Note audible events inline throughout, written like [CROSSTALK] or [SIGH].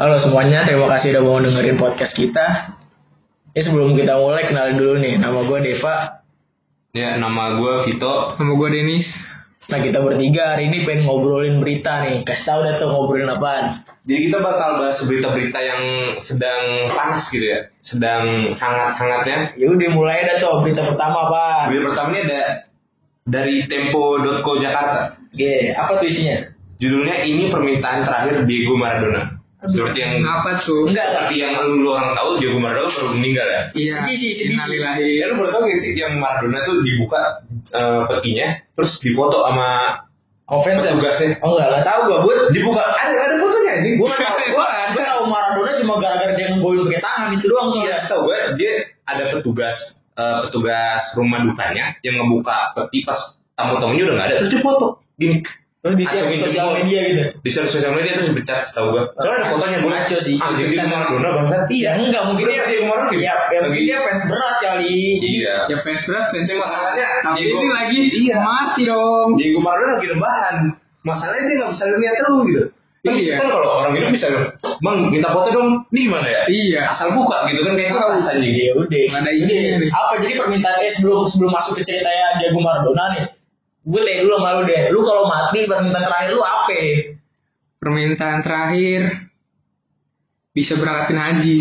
Halo semuanya, terima kasih udah mau dengerin podcast kita. Ya sebelum kita mulai kenalin dulu nih, nama gue Deva. Ya, nama gue Vito. Nama gue Denis. Nah kita bertiga hari ini pengen ngobrolin berita nih. Kasih tau deh tuh ngobrolin apaan. Jadi kita bakal bahas berita-berita yang sedang panas gitu ya, sedang hangat-hangatnya. Ya udah mulai dah tuh berita pertama apa? Berita pertama ini ada dari Tempo.co Jakarta. Iya, apa tuh isinya? Judulnya ini permintaan terakhir Diego Maradona. Seperti yang Apa tuh? Enggak, seperti yang lu, lu orang tahu Diego Maradona baru meninggal ya. Iya. Sedih sih, sedih. Innalillahi. Ya lu baru tahu gak sih yang Maradona tuh dibuka eh, petinya, terus difoto sama Offense ya? Petugasnya. Oh enggak, enggak tahu gue. Gue dibuka ada ada fotonya ini. gue nggak tahu. Gue [LAUGHS] gue tahu Maradona cuma gara-gara dia ngegolin pakai tangan itu doang Iya, soalnya. setahu gue dia ada petugas eh, petugas rumah dukanya yang ngebuka peti pas tamu-tamunya udah nggak ada terus dia foto gini Terus di share Atau sosial media gitu. di share sosial media terus dipecat setahu gue soalnya ada fotonya gue Ngaco sih. ah jadi dia Maradona bangsat Iya enggak mungkin dia pasti kemarin gitu? Ya, ya mungkin dia fans berat kali. Jadi iya Ya fans berat fans Tapi masalahnya, Tapi ini lagi Iya. mati dong. Diego Maradona lagi rebahan masalahnya dia nggak bisa lihat terus gitu kan Iya. kan kalau orang itu bisa bang minta foto dong ini gimana ya Iya. asal buka gitu kan kayak keras anjing ya udah. Ada Jadi, isinya nih. Apa jadi permintaan eh sebelum sebelum masuk ke ceritanya Diego Maradona nih? Gue tanya dulu sama lu deh. Lu kalau mati permintaan terakhir lu apa? Permintaan terakhir bisa berangkatin haji.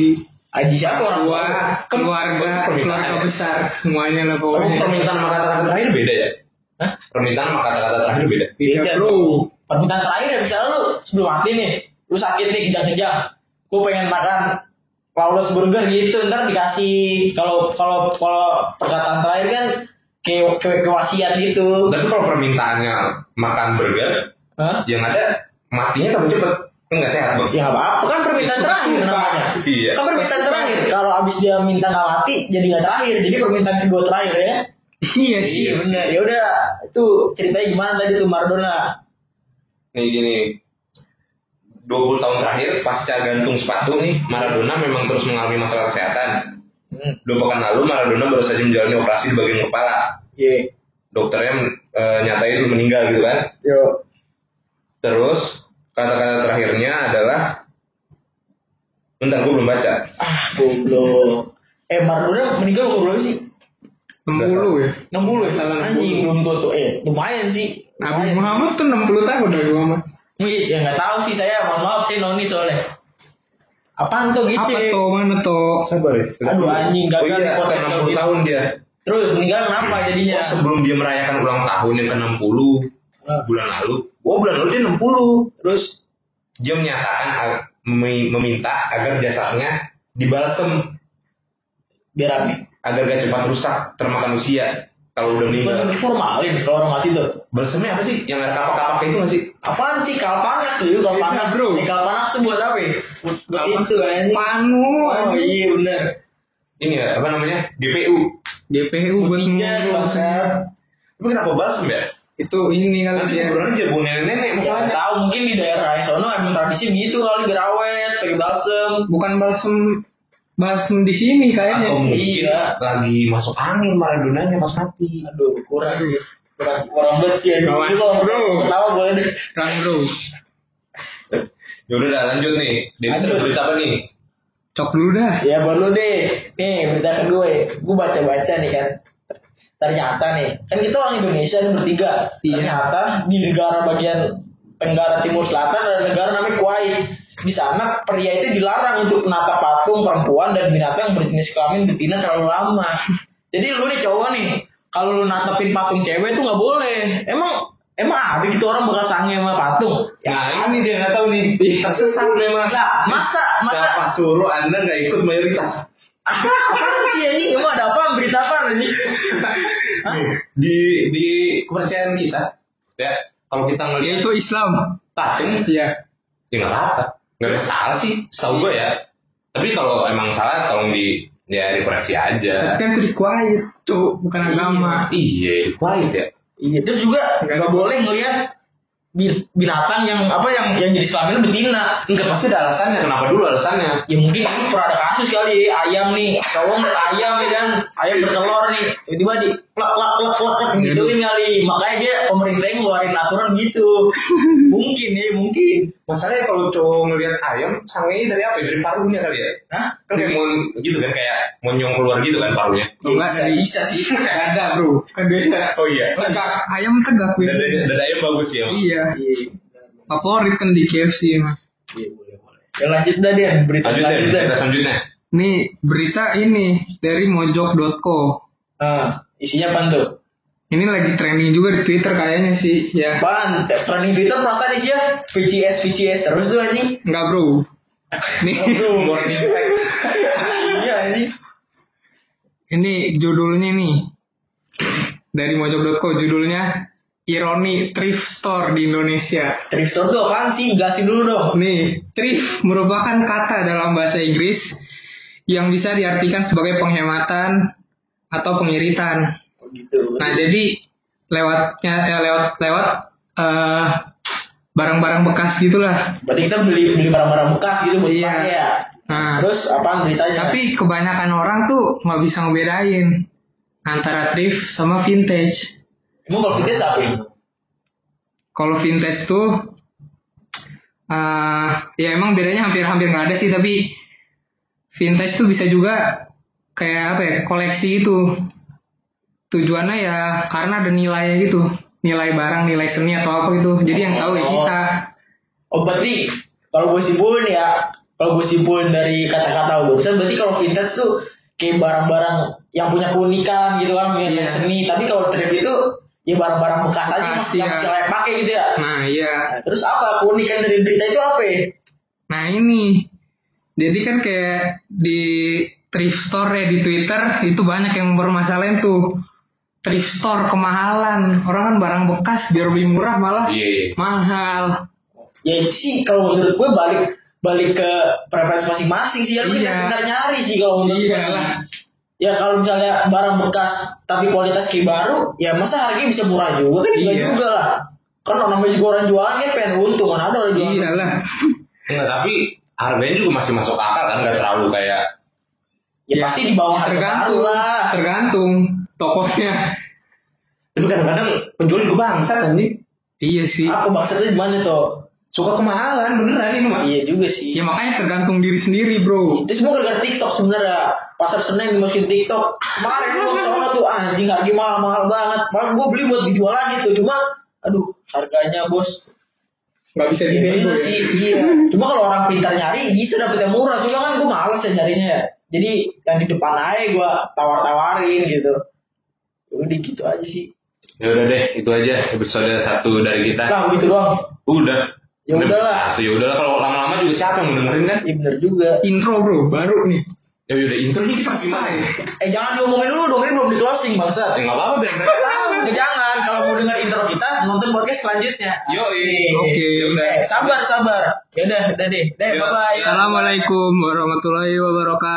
Haji siapa orang Tua, tua? keluarga, permintaan keluarga besar semuanya lah Oh, pokoknya. permintaan sama kata-kata terakhir beda ya Hah? permintaan sama kata-kata terakhir beda Beda bro. Permintaan terakhir ya misalnya lu sebelum mati nih, lu sakit nih kejang-kejang, gue pengen makan Paulus Burger gitu, ntar dikasih kalau kalau kalau perkataan terakhir kan kayak kayak kewasiat gitu. Tapi kalau permintaannya makan burger, Hah? yang ada matinya tambah cepet. Kan nggak sehat bang. Ya nggak apa-apa kan permintaan terakhir namanya. Iya. Kan permintaan terakhir. Kalau abis dia minta nggak mati, jadi nggak terakhir. Jadi permintaan kedua terakhir ya. Iya sih. Iya benar. Ya udah, itu ceritanya gimana tadi tuh Maradona? Nih gini, 20 tahun terakhir pasca gantung sepatu nih, Maradona memang terus mengalami masalah kesehatan. Hmm. Dua pekan lalu Maradona baru saja menjalani operasi di bagian kepala. Iya. Dokternya eh, nyatain itu meninggal gitu kan. Yo. Terus kata-kata terakhirnya adalah Bentar, gue belum baca. Ah, goblok. Eh, Maradona meninggal umur berapa sih? 60 ya. 60 ya? Salah, Anjing, 60. belum tua tuh. Eh, lumayan sih. Nabi. Muhammad tuh 60 tahun Nabi Muhammad. Wih, ya nggak tahu sih saya. Mohon maaf, saya noni soalnya. Apaan tuh gitu? Apa tuh? Mana tuh? Sabar ya. Aduh, anjing, gagal Oh iya, nih podcast kan kalau 60 gitu. tahun dia. Terus meninggal kenapa jadinya? Oh, sebelum dia merayakan ulang tahun yang ke-60 Ah. bulan lalu. Oh, bulan lalu dia 60. Terus dia menyatakan meminta agar jasadnya dibalsem Biar apa? agar gak cepat rusak termakan usia kalau udah meninggal. Formalin kalau orang mati tuh. Balsemnya apa sih? Yang ada kapak-kapak itu nggak sih? Apaan sih tuh? Kalpanas Iya, bro. Eh, kalpanas tuh buat apa? ya? Buat itu anjing. Panu. Oh iya bener. Ini ya, apa namanya? DPU. DPU buat bangsat. Tapi kenapa balsem ya? Itu ini kali Nanti dia. kuburannya jadi buat nenek-nenek Ya masalahnya. tahu mungkin di daerah sono emang tradisi gitu kali gerawet, pakai balsem. Bukan balsem balsem di sini kayaknya. Atau mungkin Iya. lagi masuk angin Maradonanya pas mati. Aduh, kurang kurang kurang banget Itu kalau bro. Ketawa boleh deh. Kan bro. Ya udah dah lanjut nih. Lanjut. berita apa nih? Cok dulu dah. Ya baru deh. Nih berita kedua ya. Gue baca-baca nih kan. Ternyata nih, kan kita orang Indonesia nih bertiga. Iya. Ternyata di negara bagian Tenggara Timur Selatan ada negara namanya Kuwait. Di sana pria itu dilarang untuk menatap patung perempuan dan binatang berjenis kelamin betina terlalu lama. Jadi lu nih cowok nih, kalau lu natapin patung cewek tuh nggak boleh. Emang emang ada gitu orang bakal sange sama patung? Nah ini dia nggak tahu nih. Tersesat memang. Nah, masa masa Siapa suruh anda nggak ikut mayoritas? apa sih ini? Emang ada apa? Berita apa ini? Di di kepercayaan kita, ya kalau kita ngelihat Yaitu Islam. patung, Iya. ya nggak apa, nggak ada salah sih, setahu gue ya. Tapi kalau emang salah, tolong di ya dikoreksi Tapi aja. kan itu required, tuh bukan agama. Iya, quiet ya. Iya, terus juga nggak boleh ngelihat bi- binatang yang apa yang yang jadi kelamin betina. Enggak pasti ada alasannya. Kenapa dulu alasannya? Ya mungkin itu perada kasih kasus kali ayam nih cowok ngeliat ayam ya kan ayam bertelur nih tiba-tiba di plak plak plak plak plak gituin kali makanya dia pemerintah ngeluarin aturan gitu [LAUGHS] mungkin ya mungkin Masalahnya kalau cowok ngelihat ayam, sangenya dari apa? Dari paruhnya kali ya? Hah? Kan kayak mau gitu kan kayak monyong keluar gitu kan paruhnya. Oh, enggak dari bisa sih ada bro. Kan beda. Oh iya. Tegak. Ayam tegak. Win. Dan dan ayam bagus ya. Iya. Favorit kan di KFC mas. Iya, boleh, boleh. Ya lanjut dah dia berita Lanjut deh, selanjutnya. kita selanjutnya. Nih berita ini dari mojok.co. Nah, isinya apa tuh? Ini lagi trending juga di Twitter kayaknya sih. Ya. Apaan? Trending Twitter perasaan isinya VCS VCS terus tuh anjing. Enggak bro. Nih. Morning. Iya ini. Ini judulnya nih. Dari mojok.co judulnya Ironi Thrift Store di Indonesia. Thrift store tuh apaan sih? Jelasin dulu dong. Nih, thrift merupakan kata dalam bahasa Inggris yang bisa diartikan sebagai penghematan atau pengiritan. Gitu. Nah, jadi lewatnya eh, lewat lewat eh, barang-barang bekas gitulah. Berarti kita beli beli barang-barang bekas gitu buat Iya. ya. Nah, Terus apaan beritanya? tapi kebanyakan orang tuh nggak bisa ngebedain antara thrift sama vintage. emang kalau kita apa? Kalau vintage tuh eh ya emang bedanya hampir-hampir nggak ada sih tapi vintage tuh bisa juga kayak apa ya koleksi itu tujuannya ya karena ada nilainya gitu nilai barang nilai seni atau apa gitu jadi yang tahu ya Oh. kita Oh berarti kalau gue simpulin ya, kalau gue simpulin dari kata-kata barusan berarti kalau vintage tuh kayak barang-barang yang punya keunikan gitu kan, punya Iya. seni. Tapi kalau thrift itu ya barang-barang bekas aja masih yang layak pakai gitu ya. nah iya Nah, terus apa keunikan dari berita itu apa? ya? nah ini jadi kan kayak di thrift store ya di Twitter itu banyak yang bermasalahin tuh thrift store kemahalan orang kan barang bekas biar lebih murah malah Iya, iya. mahal Ya sih kalau menurut gue balik balik ke preferensi masing-masing sih ya lu Iya. pintar nyari sih kalau menurut gue. Iya lah. Ya kalau misalnya barang bekas tapi kualitas kayak baru, ya masa harganya bisa murah juga kan juga Iya. juga lah. Kan orang namanya juga orang jualan kan pengen untung kan ada orang jualan. iyalah Enggak, tapi harganya juga masih masuk akal kan, nggak terlalu kayak Ya, pasti di bawah harga tergantung lah. tergantung tokonya tapi kadang-kadang penjual juga bangsat anjing. iya sih Apa maksudnya di mana tuh? Suka kemahalan beneran ini mah. Iya juga sih. ya makanya tergantung diri sendiri bro Itu semua gara-gara TikTok sebenarnya. Pasar Senen dimasukin TikTok. Kemarin gua ke sana tuh anjing harga mahal-mahal banget. Malah gua beli buat dijual lagi tuh. Cuma aduh harganya bos nggak bisa Iya dinego bener ya. sih, iya. Cuma kalau orang pintar nyari bisa dapet yang murah. Cuma kan gue males ya nyarinya ya. Jadi yang di depan aja gue tawar-tawarin gitu. Udah gitu aja sih. Ya udah deh, itu aja episode satu dari kita. Nah gitu doang. Udah. Ya udahlah. Ya udahlah kalau lama-lama juga siapa yang mau dengerin kan? Iya bener juga. intro bro baru nih Ya udah intro nih kita gimana ya? Eh jangan diomongin dulu dong, ini belum di closing bangsat. Ya nggak apa-apa biar mereka tahu. Tahu, jangan. Kalau mau dengar intro kita, nonton podcast selanjutnya. Yo, Oke. Eh, sabar, sabar. Ya udah, udah deh. Deh, Yo. bye-bye. Assalamualaikum warahmatullahi wabarakatuh